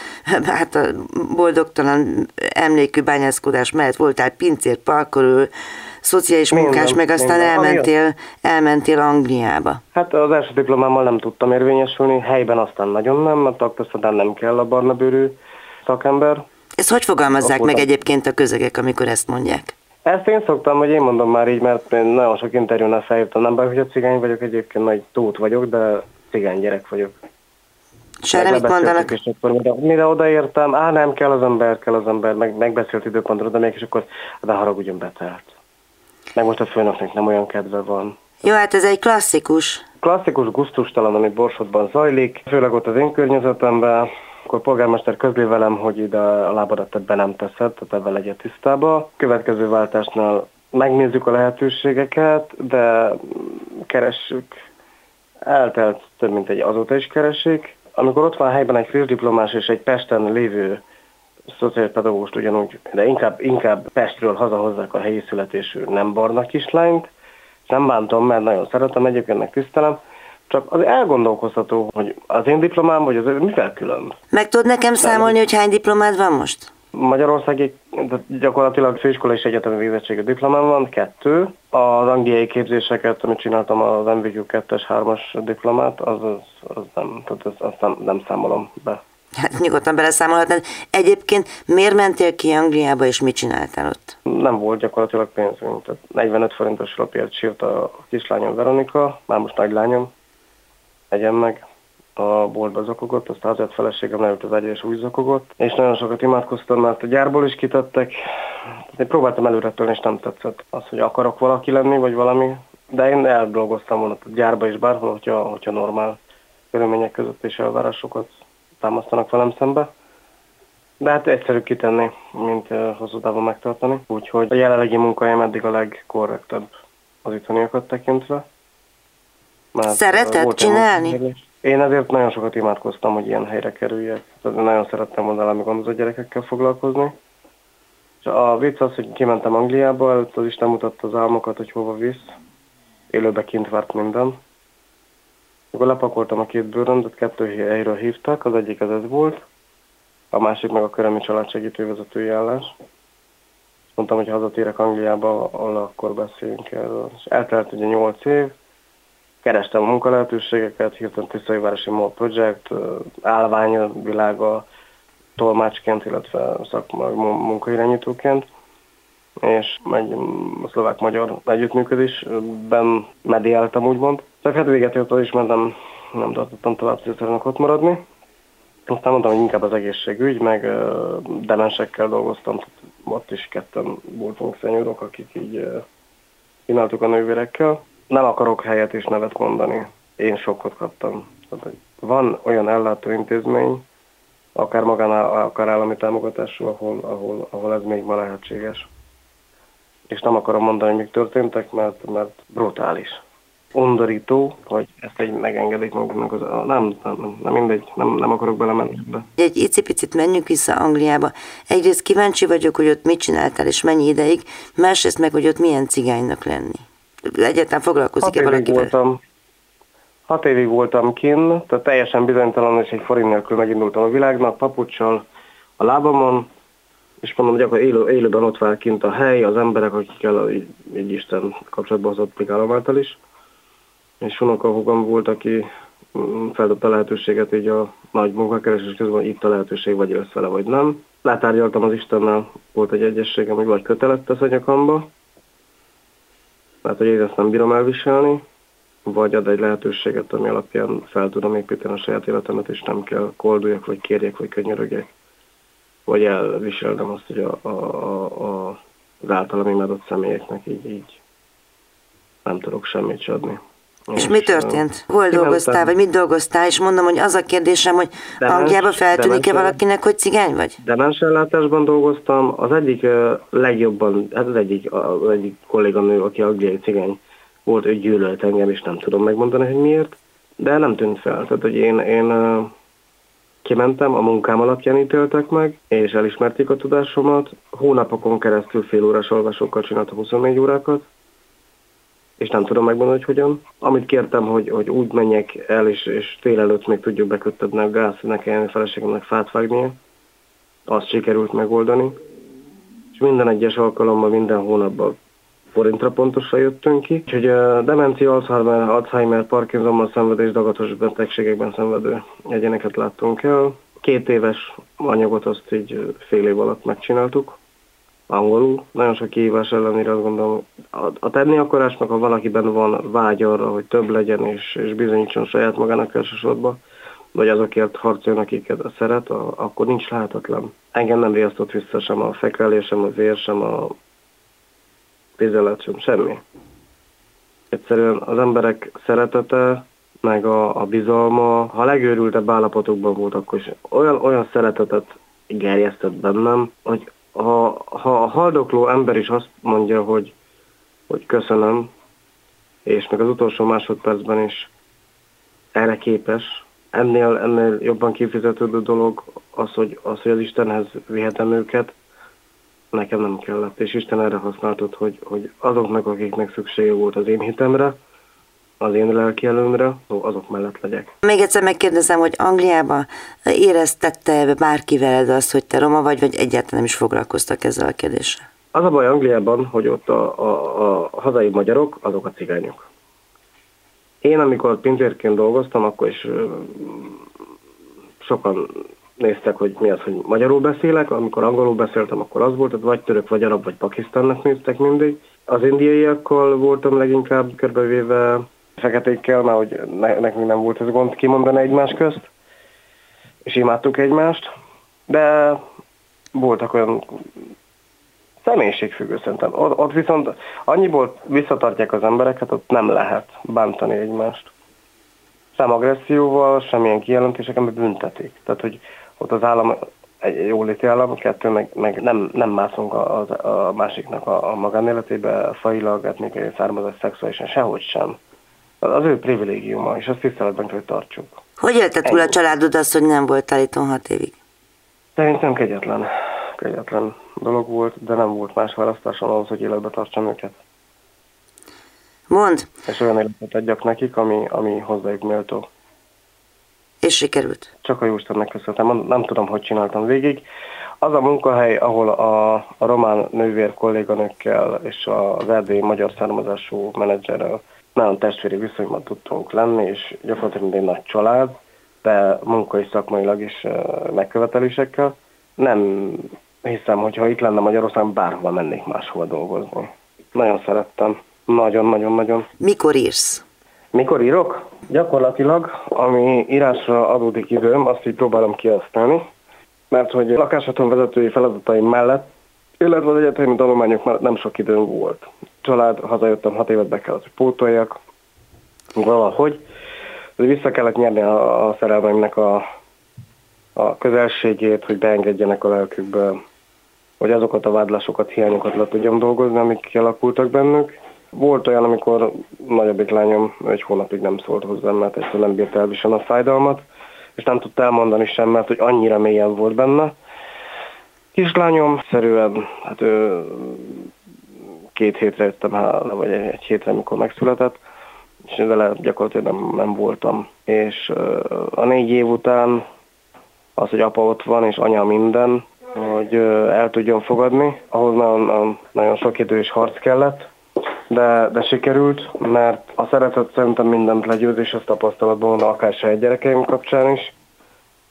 hát a boldogtalan emlékű bányászkodás mellett voltál pincér, parkolő, szociális munkás, meg aztán elmentél, elmentél Angliába. Hát az első diplomámmal nem tudtam érvényesülni, helyben aztán nagyon nem, mert akkor nem kell a barna bőrű szakember. Ezt hogy fogalmazzák Akkor meg egyébként a közegek, amikor ezt mondják? Ezt én szoktam, hogy én mondom már így, mert én nagyon sok interjúnál felhívtam, nem baj, hogy a cigány vagyok, egyébként nagy tót vagyok, de cigány gyerek vagyok. És erre mit mondanak? És akkor mire, mire odaértem, á nem, kell az ember, kell az ember, meg, megbeszélt időpontra, de mégis akkor de haragudjon betelt. Meg most a főnöknek nem olyan kedve van. Jó, hát ez egy klasszikus. Klasszikus gusztustalan, ami Borsodban zajlik, főleg ott az én környezetemben, akkor polgármester közli velem, hogy ide a lábadat ebbe nem teszed, tehát ebben legyen tisztába. Következő váltásnál megnézzük a lehetőségeket, de keressük. Eltelt több mint egy azóta is keresik. amikor ott van helyben egy friss és egy Pesten lévő szociális pedagógust ugyanúgy, de inkább, inkább Pestről hazahozzák a helyi születésű nem barna kislányt, nem bántom, mert nagyon szeretem, egyébként meg tisztelem, csak az elgondolkozható, hogy az én diplomám, vagy az ő, mivel külön? Meg tudod nekem számolni, hogy hány diplomád van most? Magyarországi gyakorlatilag főiskola és egyetemi végzettségű diplomám van, kettő. Az angliai képzéseket, amit csináltam, az MVQ 2-es, 3-as diplomát, az, az, az nem, tehát az, azt nem, nem számolom be. Hát nyugodtan beleszámolhatnád. Egyébként miért mentél ki Angliába, és mit csináltál ott? Nem volt gyakorlatilag pénzünk. Tehát 45 forintos lapért sírt a kislányom Veronika, már most nagylányom, egyen meg a boltba zokogott, aztán azért feleségem leült az egyes úgy zokogott, és nagyon sokat imádkoztam, mert a gyárból is kitettek. Én próbáltam előre tölni, és nem tetszett az, hogy akarok valaki lenni, vagy valami, de én eldolgoztam volna a gyárba is bárhol, hogyha, hogyha normál körülmények között és elvárásokat támasztanak velem szembe. De hát egyszerű kitenni, mint hosszú távon megtartani. Úgyhogy a jelenlegi munkahelyem eddig a legkorrektebb az itthoniakat tekintve. Mert Szereted csinálni? Én ezért nagyon sokat imádkoztam, hogy ilyen helyre kerüljek. Tehát nagyon szerettem volna valami gondozott gyerekekkel foglalkozni. És a vicc az, hogy kimentem Angliába, előtt az Isten mutatta az álmokat, hogy hova visz. Élőbe kint várt minden. Akkor lepakoltam a két bőröndöt, kettő helyről hívtak, az egyik az ez volt, a másik meg a körömi család segítővezetői állás. Mondtam, hogy hazatérek Angliába, ahol akkor beszéljünk erről. És eltelt ugye 8 év, kerestem munkalehetőségeket, hirtelen Tiszaivárosi Mall Project, állványvilága, tolmácsként, illetve szakmai munkairányítóként, és egy szlovák-magyar együttműködésben mediáltam úgymond. Csak hát véget ért is, mert nem, nem tartottam tovább szétszerűnek ott maradni. Aztán mondtam, hogy inkább az egészségügy, meg uh, demensekkel dolgoztam, ott is ketten voltunk szenyúrok, akik így uh, a nővérekkel nem akarok helyet és nevet mondani. Én sokkot kaptam. Van olyan ellátóintézmény, akár magánál, akár állami támogatású, ahol, ahol, ahol ez még ma lehetséges. És nem akarom mondani, hogy mik történtek, mert, mert brutális. Undorító, hogy ezt egy megengedik magunknak. Az, nem, nem, nem mindegy, nem, nem akarok belemenni ebbe. Egy icipicit menjünk vissza Angliába. Egyrészt kíváncsi vagyok, hogy ott mit csináltál és mennyi ideig, másrészt meg, hogy ott milyen cigánynak lenni egyáltalán foglalkozik-e valakivel? Voltam, hat évig voltam kin, tehát teljesen bizonytalan, és egy forint nélkül megindultam a világnak, papucsal a lábamon, és mondom, hogy akkor élő, élőben ott vár kint a hely, az emberek, akikkel így, így Isten kapcsolatban hozott még által is. És unokahúgam volt, aki mm, feldobta a lehetőséget így a nagy munkakeresés közben, itt a lehetőség, vagy jössz vele, vagy nem. Letárgyaltam az Istennel, volt egy egyességem, hogy vagy kötelett tesz a nyakamba, mert hogy ezt nem bírom elviselni, vagy ad egy lehetőséget, ami alapján fel tudom építeni a saját életemet, és nem kell kolduljak, vagy kérjek, vagy könyörögjek, vagy elviselnem azt, hogy a, a, a, az általam imádott személyeknek így, így nem tudok semmit adni. És, mi történt? Hol dolgoztál, vagy mit dolgoztál? És mondom, hogy az a kérdésem, hogy Angliában feltűnik-e valakinek, hogy cigány vagy? ellátásban dolgoztam. Az egyik uh, legjobban, hát az egyik, az egyik kolléganő, aki angliai cigány volt, ő gyűlölt engem, és nem tudom megmondani, hogy miért. De nem tűnt fel. Tehát, hogy én, én uh, kimentem, a munkám alapján ítéltek meg, és elismerték a tudásomat. Hónapokon keresztül fél órás olvasókkal csináltam 24 órákat, és nem tudom megmondani, hogy hogyan. Amit kértem, hogy, hogy úgy menjek el, és, és tél előtt még tudjuk beköttetni a gáz, ne kelljen a feleségemnek fát vágnia, azt sikerült megoldani. És minden egyes alkalommal, minden hónapban forintra pontosan jöttünk ki. Úgyhogy a demencia, Alzheimer, Alzheimer, Parkinsonban szenvedő és dagatos betegségekben szenvedő egyeneket láttunk el. Két éves anyagot azt így fél év alatt megcsináltuk angolul. Nagyon sok kihívás ellenére azt gondolom, a, tenni akarásnak, ha valakiben van vágy arra, hogy több legyen és, és bizonyítson saját magának elsősorban, vagy azokért harcoljon, akiket szeret, a, akkor nincs lehetetlen. Engem nem riasztott vissza sem a fekrelés, sem a vér, sem a vizelet, sem semmi. Egyszerűen az emberek szeretete, meg a, a bizalma, ha legőrültebb állapotokban volt, akkor is olyan, olyan szeretetet gerjesztett bennem, hogy ha, ha a haldokló ember is azt mondja, hogy, hogy köszönöm, és meg az utolsó másodpercben is erre képes, ennél, ennél jobban kifizetődő dolog az, hogy, az, hogy az Istenhez vihetem őket, nekem nem kellett, és Isten erre használtott, hogy, hogy azoknak, akiknek szüksége volt az én hitemre, az én lelki előmre, azok mellett legyek. Még egyszer megkérdezem, hogy Angliában éreztette bárki veled azt, hogy te roma vagy, vagy egyáltalán nem is foglalkoztak ezzel a kérdéssel? Az a baj Angliában, hogy ott a, a, a hazai magyarok, azok a cigányok. Én amikor pincérként dolgoztam, akkor is sokan néztek, hogy mi az, hogy magyarul beszélek, amikor angolul beszéltem, akkor az volt, hogy vagy török, vagy arab, vagy pakisztánnak néztek mindig. Az indiaiakkal voltam leginkább körbevéve feketékkel, mert hogy ne, nekünk nem volt ez gond kimondani egymás közt, és imádtuk egymást, de voltak olyan személyiségfüggő szerintem. Ott, ott viszont annyiból visszatartják az embereket, ott nem lehet bántani egymást. Sem agresszióval, semmilyen kijelentéseken büntetik. Tehát, hogy ott az állam egy jóléti állam, kettő, meg, meg nem, nem mászunk a, a, a másiknak a, a magánéletébe, failag, etnikai származás, szexuálisan, sehogy sem. Az ő privilégiuma, és azt tiszteletben kell, hogy tartsuk. Hogy élte túl a családod azt, hogy nem volt itthon hat évig? Szerintem kegyetlen. Kegyetlen dolog volt, de nem volt más választásom ahhoz, hogy életbe tartsam őket. Mond. És olyan életet adjak nekik, ami, ami hozzájuk méltó. És sikerült? Csak a Jóistennek köszönhetem. Nem, nem tudom, hogy csináltam végig. Az a munkahely, ahol a, a román nővér kolléganőkkel és az erdélyi magyar származású menedzserrel nagyon testvéri viszonyban tudtunk lenni, és gyakorlatilag egy nagy család, de munkai szakmailag is megkövetelésekkel. Nem hiszem, hogy ha itt lenne Magyarországon, bárhova mennék máshova dolgozni. Nagyon szerettem. Nagyon-nagyon-nagyon. Mikor írsz? Mikor írok? Gyakorlatilag, ami írásra adódik időm, azt így próbálom kihasználni, mert hogy lakáshaton vezetői feladataim mellett, illetve az egyetemi tanulmányok mellett nem sok időm volt. Család, hazajöttem, hat évet be kellett, hogy pótoljak, valahogy. Vissza kellett nyerni a, a szerelmeimnek a, a közelségét, hogy beengedjenek a lelkükbe, hogy azokat a vádlásokat, hiányokat le tudjam dolgozni, amik kialakultak bennük. Volt olyan, amikor nagyobbik lányom egy hónapig nem szólt hozzám, mert egyszerűen nem bírt elviselni a fájdalmat, és nem tudta elmondani sem, mert hogy annyira mélyen volt benne. Kislányom szerűen, hát ő két hétre jöttem hála, vagy egy hétre, amikor megszületett, és vele gyakorlatilag nem, nem voltam. És a négy év után az, hogy apa ott van, és anya minden, hogy el tudjon fogadni, ahhoz nagyon, nagyon sok idő és harc kellett, de, de sikerült, mert a szeretet szerintem mindent legyőz, és ezt tapasztalatban van akár egy gyerekeim kapcsán is,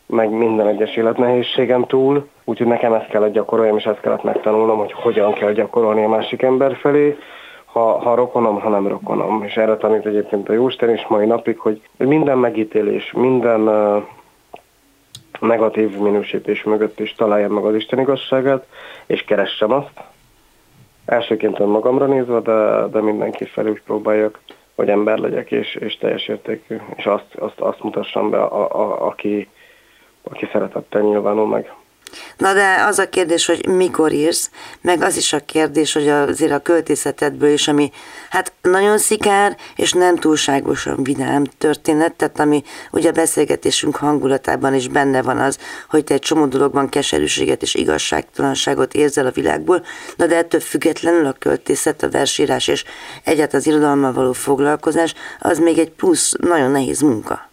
meg minden egyes életnehézségem túl, úgyhogy nekem ezt kellett gyakoroljam, és ezt kellett megtanulnom, hogy hogyan kell gyakorolni a másik ember felé, ha, ha rokonom, ha nem rokonom. És erre tanít egyébként a Jóisten is mai napig, hogy minden megítélés, minden uh, negatív minősítés mögött is találjam meg az Isten igazságát, és keressem azt. Elsőként önmagamra nézve, de, de mindenki felé úgy próbáljak, hogy ember legyek, és, és teljes értékű, és azt, azt, azt mutassam be, a, a, aki, aki szeretettel nyilvánul meg. Na de az a kérdés, hogy mikor írsz, meg az is a kérdés, hogy azért a költészetedből is, ami hát nagyon szikár, és nem túlságosan vidám történet, tehát ami ugye a beszélgetésünk hangulatában is benne van az, hogy te egy csomó dologban keserűséget és igazságtalanságot érzel a világból, na de ettől függetlenül a költészet, a versírás és egyáltalán az irodalommal való foglalkozás, az még egy plusz nagyon nehéz munka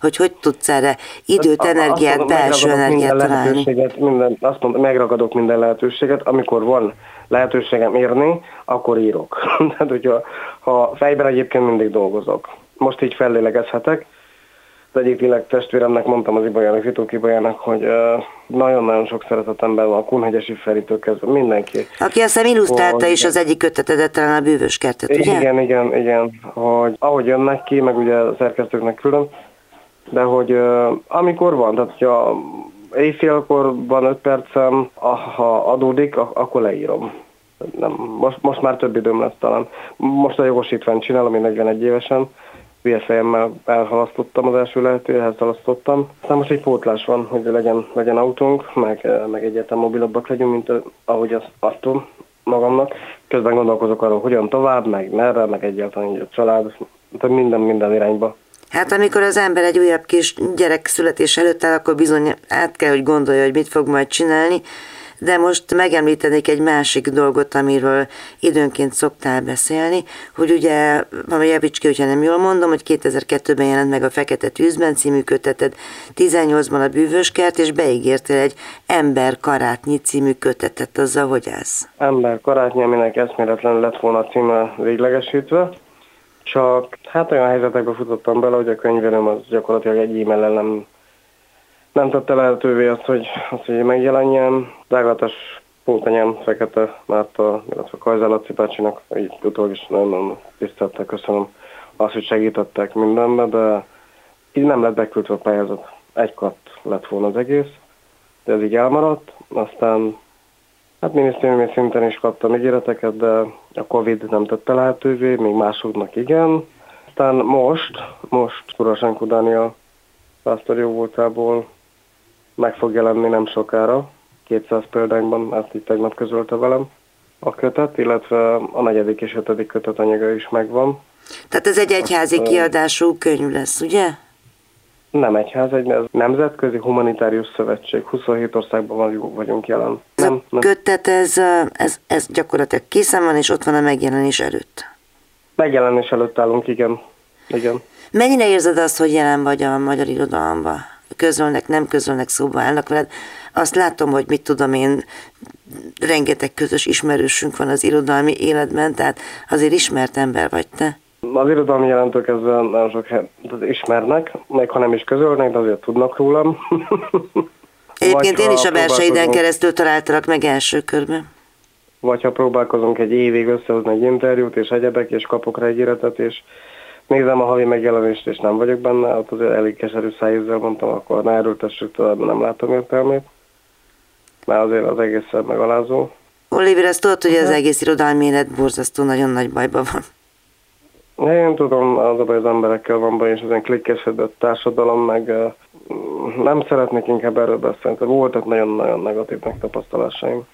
hogy hogy tudsz erre időt, energiát, mondom, belső energiát találni? Minden, azt mondom, megragadok minden lehetőséget, amikor van lehetőségem írni, akkor írok. Tehát, hogyha ha fejben egyébként mindig dolgozok. Most így fellélegezhetek, az egyik lélek testvéremnek mondtam az Ibajának, Zitó Ibajának, hogy nagyon-nagyon sok szeretetemben van a Kunhegyesi Feritől kezdve mindenki. Aki azt hiszem illusztrálta is az egyik kötetedet, talán a bűvös kertet, ugye? Igen, igen, igen, hogy ahogy jönnek ki, meg ugye a szerkesztőknek külön, de hogy amikor van, tehát hogyha éjfélkor van öt percem, ha adódik, akkor leírom. Nem, most, most már több időm lesz talán. Most a jogosítványt csinálom, én 41 évesen, hülye fejemmel elhalasztottam az első lehetőhez, halasztottam. Aztán most egy pótlás van, hogy legyen, legyen autónk, meg, meg egyáltalán mobilabbak legyünk, mint ahogy azt adtam magamnak. Közben gondolkozok arról, hogyan tovább, meg merre, meg egyáltalán így a család, tehát minden, minden irányba. Hát amikor az ember egy újabb kis gyerek születés előtt áll, akkor bizony át kell, hogy gondolja, hogy mit fog majd csinálni, de most megemlítenék egy másik dolgot, amiről időnként szoktál beszélni, hogy ugye, valami javíts ki, hogyha nem jól mondom, hogy 2002-ben jelent meg a Fekete Tűzben című köteted, 18-ban a Bűvöskert, és beígértél egy Ember Karátnyi című kötetet, azzal hogy ez? Ember Karátnyi, aminek eszméletlen lett volna a címe véglegesítve, csak hát olyan helyzetekbe futottam bele, hogy a könyvelőm az gyakorlatilag egy e-mail nem nem tette lehetővé azt, hogy, azt, hogy megjelenjen. Dráglatos Pótanyám Fekete Márta, illetve Kajzá Laci bácsinak, így utólag is nagyon tiszteltek, köszönöm azt, hogy segítettek mindenbe, de így nem lett beküldve a pályázat. Egy kat lett volna az egész, de ez így elmaradt. Aztán hát minisztériumi szinten is kaptam ígéreteket, de a Covid nem tette lehetővé, még másoknak igen. Aztán most, most Kurasenko Dániel pásztor jó voltából meg fog jelenni nem sokára, 200 példányban, ezt így tegnap közölte velem a kötet, illetve a negyedik és ötödik kötet anyaga is megvan. Tehát ez egy egyházi Azt, kiadású könyv lesz, ugye? Nem egyház, egy ez Nemzetközi Humanitárius Szövetség. 27 országban vagyunk jelen. Ez nem, a kötet, ez, ez, ez gyakorlatilag készen van, és ott van a megjelenés előtt. Megjelenés előtt állunk, igen. igen. Mennyire érzed azt, hogy jelen vagy a magyar irodalomban? közölnek, nem közölnek, szóba állnak veled. Azt látom, hogy mit tudom én, rengeteg közös ismerősünk van az irodalmi életben, tehát azért ismert ember vagy te. Az irodalmi jelentők ezzel nagyon sok ismernek, meg ha nem is közölnek, de azért tudnak rólam. Egyébként én is a verseiden keresztül találtalak meg első körben. Vagy ha próbálkozunk egy évig összehozni egy interjút, és egyebek, és kapok rá egy életet, és nézem a havi megjelenést, és nem vagyok benne, ott azért elég keserű szájízzel mondtam, akkor ne erőltessük tovább, nem látom értelmét. Mert azért az egészen megalázó. Oliver, ezt tudod, hogy az egész irodalmi élet borzasztó nagyon nagy bajban van. Én tudom, az a baj az emberekkel van baj, és ezen klikkesedett társadalom, meg nem szeretnék inkább erről beszélni. Voltak nagyon-nagyon negatív megtapasztalásaim.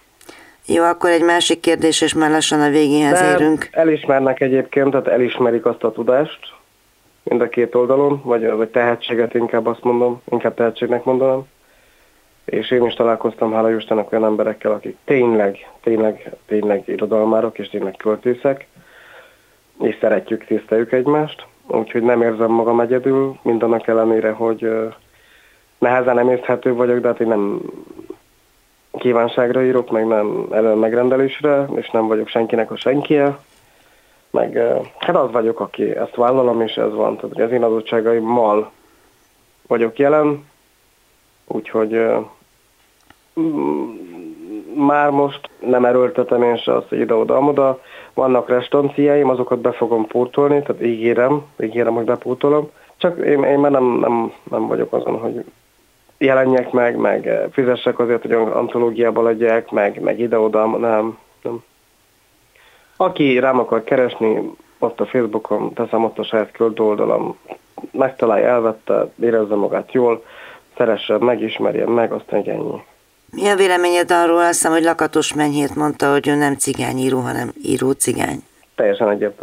Jó, akkor egy másik kérdés, és már lassan a végéhez De érünk. elismernek egyébként, tehát elismerik azt a tudást, mind a két oldalon, vagy, vagy tehetséget inkább azt mondom, inkább tehetségnek mondanám. És én is találkoztam, hála Istennek olyan emberekkel, akik tényleg, tényleg, tényleg irodalmárok, és tényleg költészek, és szeretjük, tiszteljük egymást, úgyhogy nem érzem magam egyedül, mindannak ellenére, hogy nehezen emészhető vagyok, de hát én nem kívánságra írok, meg nem elő megrendelésre, és nem vagyok senkinek a senkie. Meg hát az vagyok, aki ezt vállalom, és ez van. Tehát az én adottságaimmal vagyok jelen, úgyhogy már most nem erőltetem én se azt, hogy ide-oda-amoda. Vannak restanciáim, azokat be fogom pótolni, tehát ígérem, ígérem, hogy bepótolom. Csak én, én már nem, nem, nem vagyok azon, hogy jelenjek meg, meg eh, fizessek azért, hogy antológiába legyek, meg, meg ide-oda, nem, nem. Aki rám akar keresni, ott a Facebookon teszem ott a saját küld oldalam, megtalálja, elvette, érezze magát jól, szeresse, megismerje meg, aztán egy ennyi. Mi a véleményed arról, azt hiszem, hogy Lakatos Menyhét mondta, hogy ő nem cigányíró, hanem író cigány? Teljesen egyet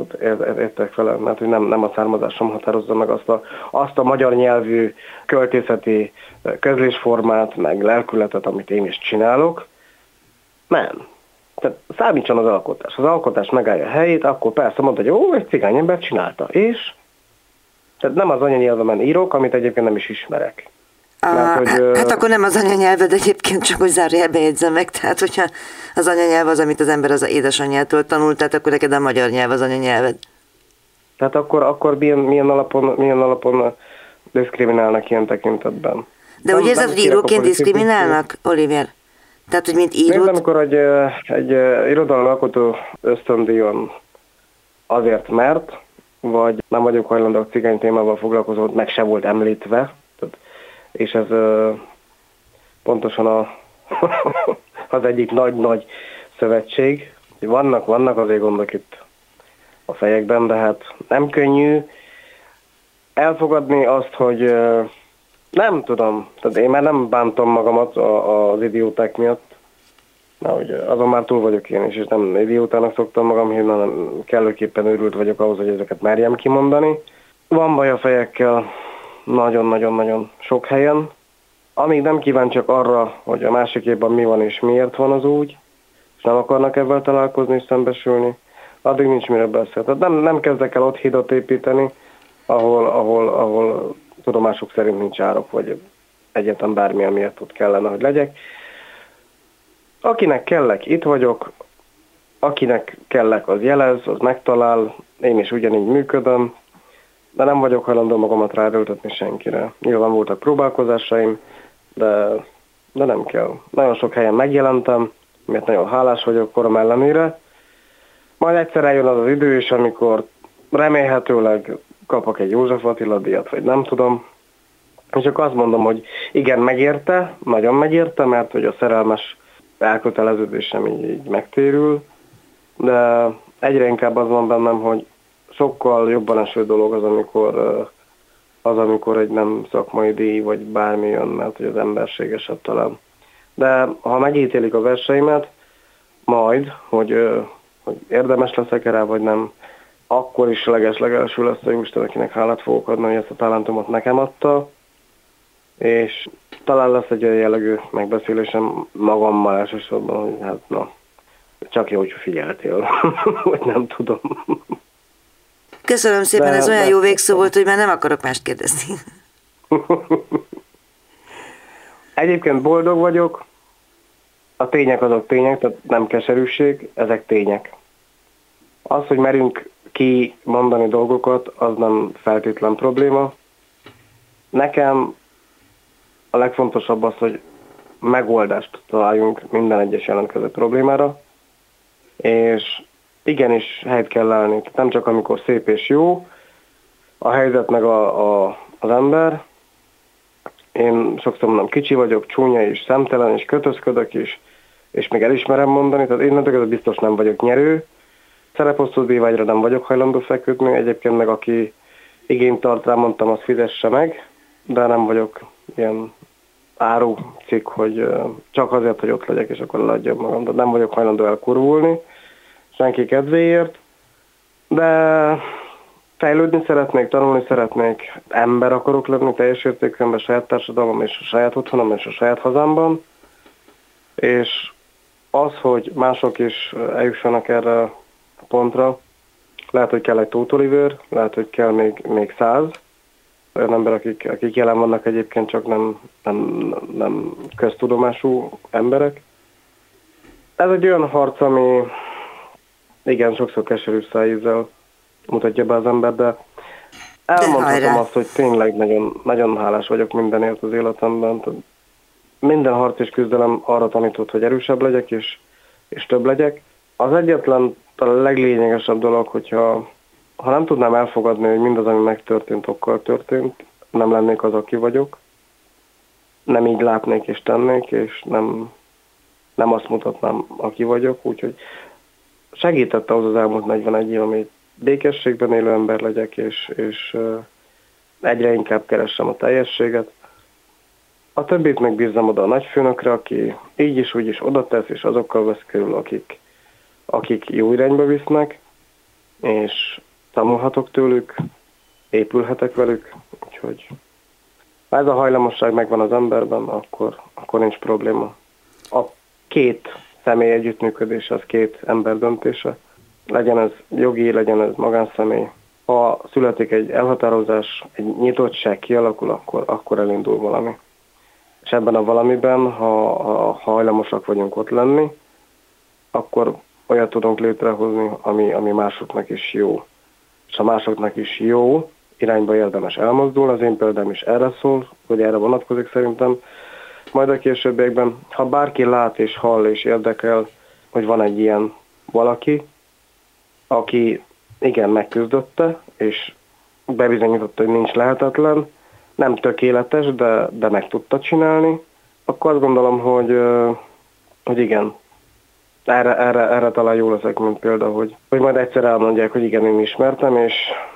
értek vele, mert hogy nem, nem a származásom határozza meg azt a, azt a magyar nyelvű költészeti közlésformát, meg lelkületet, amit én is csinálok. Nem. Tehát számítson az alkotás. Az alkotás megállja a helyét, akkor persze mondta, hogy ó, egy cigány ember csinálta. És? Tehát nem az anyanyelvemen írok, amit egyébként nem is ismerek. Mert, hogy, hát akkor nem az anyanyelved egyébként, csak hogy zárójelbe jegyzem meg, tehát hogyha az anyanyelv az, amit az ember az édesanyjától tanult, tehát akkor neked a magyar nyelv az anyanyelved. Tehát akkor, akkor milyen, milyen, alapon, milyen alapon diszkriminálnak ilyen tekintetben? De úgy érzed, hogy íróként diszkriminálnak, Oliver? Tehát, hogy mint író... Nézd, amikor egy, egy irodalom alkotó ösztöndíjon azért mert, vagy nem vagyok hajlandó a cigány témával foglalkozó, meg se volt említve, és ez pontosan a, az egyik nagy-nagy szövetség. Vannak, vannak azért gondok itt a fejekben, de hát nem könnyű elfogadni azt, hogy nem tudom, tehát én már nem bántom magamat az idióták miatt, Na, hogy azon már túl vagyok én is, és nem idiótának szoktam magam, hanem kellőképpen őrült vagyok ahhoz, hogy ezeket merjem kimondani. Van baj a fejekkel nagyon-nagyon-nagyon sok helyen. Amíg nem kíváncsiak arra, hogy a másikében mi van és miért van az úgy, és nem akarnak ebben találkozni és szembesülni, addig nincs mire beszél. Tehát nem, nem kezdek el ott hídat építeni, ahol, ahol, ahol tudomásuk szerint nincs árok, vagy egyetem bármi, amiért ott kellene, hogy legyek. Akinek kellek, itt vagyok, akinek kellek, az jelez, az megtalál, én is ugyanígy működöm, de nem vagyok hajlandó magamat ráerőltetni senkire. Nyilván voltak próbálkozásaim, de, de nem kell. Nagyon sok helyen megjelentem, miért nagyon hálás vagyok korom ellenére. Majd egyszer eljön az az idő is, amikor remélhetőleg kapok egy József Attila díjat, vagy nem tudom. És csak azt mondom, hogy igen, megérte, nagyon megérte, mert hogy a szerelmes elköteleződésem így, így megtérül, de egyre inkább az van bennem, hogy sokkal jobban eső dolog az, amikor az, amikor egy nem szakmai díj, vagy bármi jön, mert hogy az emberség talán. De ha megítélik a verseimet, majd, hogy, hogy érdemes leszek rá, vagy nem, akkor is leges legelső lesz a Jóisten, akinek hálát fogok adni, hogy ezt a talentumot nekem adta, és talán lesz egy olyan jellegű megbeszélésem magammal elsősorban, hogy hát na, csak jó, hogy figyeltél, vagy nem tudom. Köszönöm szépen, de, ez olyan de, jó végszó volt, hogy már nem akarok mást kérdezni. Egyébként boldog vagyok, a tények azok tények, tehát nem keserűség, ezek tények. Az, hogy merünk ki mondani dolgokat, az nem feltétlen probléma. Nekem a legfontosabb az, hogy megoldást találjunk minden egyes jelentkező problémára, és igenis helyt kell állni. Nem csak amikor szép és jó a helyzet meg a, a, az ember. Én sokszor mondom, kicsi vagyok, csúnya és szemtelen, és kötözködök is, és még elismerem mondani, tehát én ez biztos nem vagyok nyerő. Szereposztó díjvágyra nem vagyok hajlandó feküdni, egyébként meg aki igényt tart rá, mondtam, azt fizesse meg, de nem vagyok ilyen áru cikk, hogy csak azért, hogy ott legyek, és akkor leadjam magam. De nem vagyok hajlandó elkurvulni senki kedvéért, de fejlődni szeretnék, tanulni szeretnék, ember akarok lenni teljes értékben saját társadalom és a saját otthonom és a saját hazámban, és az, hogy mások is eljussanak erre a pontra, lehet, hogy kell egy Tóth lehet, hogy kell még, még száz, olyan ember, akik, akik jelen vannak egyébként, csak nem, nem, nem köztudomású emberek. Ez egy olyan harc, ami, igen, sokszor keserű szájízzel mutatja be az ember, de elmondhatom azt, hogy tényleg nagyon, nagyon hálás vagyok mindenért az életemben. Minden harc és küzdelem arra tanított, hogy erősebb legyek és, és több legyek. Az egyetlen, a leglényegesebb dolog, hogyha ha nem tudnám elfogadni, hogy mindaz, ami megtörtént, okkal történt, nem lennék az, aki vagyok, nem így látnék és tennék, és nem, nem azt mutatnám, aki vagyok, úgyhogy segített az az elmúlt 41 év, amit békességben élő ember legyek, és, és egyre inkább keressem a teljességet. A többit meg bízom oda a nagyfőnökre, aki így is, úgy is oda tesz, és azokkal vesz körül, akik, akik jó irányba visznek, és tanulhatok tőlük, épülhetek velük, úgyhogy ha ez a hajlamosság megvan az emberben, akkor, akkor nincs probléma. A két személy együttműködés az két ember döntése. Legyen ez jogi, legyen ez magánszemély. Ha születik egy elhatározás, egy nyitottság kialakul, akkor, akkor elindul valami. És ebben a valamiben, ha, ha hajlamosak vagyunk ott lenni, akkor olyat tudunk létrehozni, ami, ami másoknak is jó. És ha másoknak is jó, irányba érdemes elmozdul, az én példám is erre szól, hogy erre vonatkozik szerintem, majd a későbbiekben, ha bárki lát és hall és érdekel, hogy van egy ilyen valaki, aki igen megküzdötte, és bebizonyította, hogy nincs lehetetlen, nem tökéletes, de, de meg tudta csinálni, akkor azt gondolom, hogy, hogy igen, erre, erre, erre talán jó leszek, mint példa, hogy hogy majd egyszer elmondják, hogy igen, én ismertem, és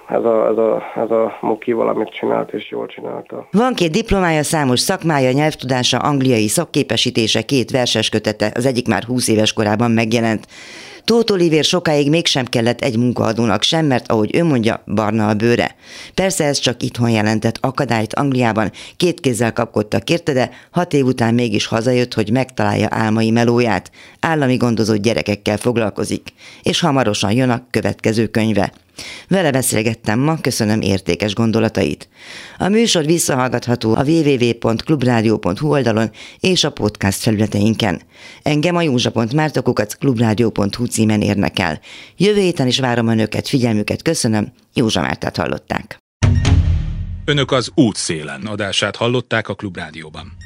ez a, ez a, ez a Muki valamit csinált, és jól csinálta. Van két diplomája, számos szakmája, nyelvtudása, angliai szakképesítése, két verses kötete, az egyik már 20 éves korában megjelent. Tóth Olivér sokáig mégsem kellett egy munkaadónak sem, mert ahogy ő mondja, barna a bőre. Persze ez csak itthon jelentett akadályt Angliában, két kézzel kapkodtak érte, de hat év után mégis hazajött, hogy megtalálja álmai melóját. Állami gondozott gyerekekkel foglalkozik, és hamarosan jön a következő könyve. Vele beszélgettem ma, köszönöm értékes gondolatait. A műsor visszahallgatható a www.clubradio.hu oldalon és a podcast felületeinken. Engem a józsa.mártokukac clubradio.hu címen érnek el. Jövő héten is várom önöket, figyelmüket köszönöm, Józsa Mártát hallották. Önök az útszélen adását hallották a Klubrádióban.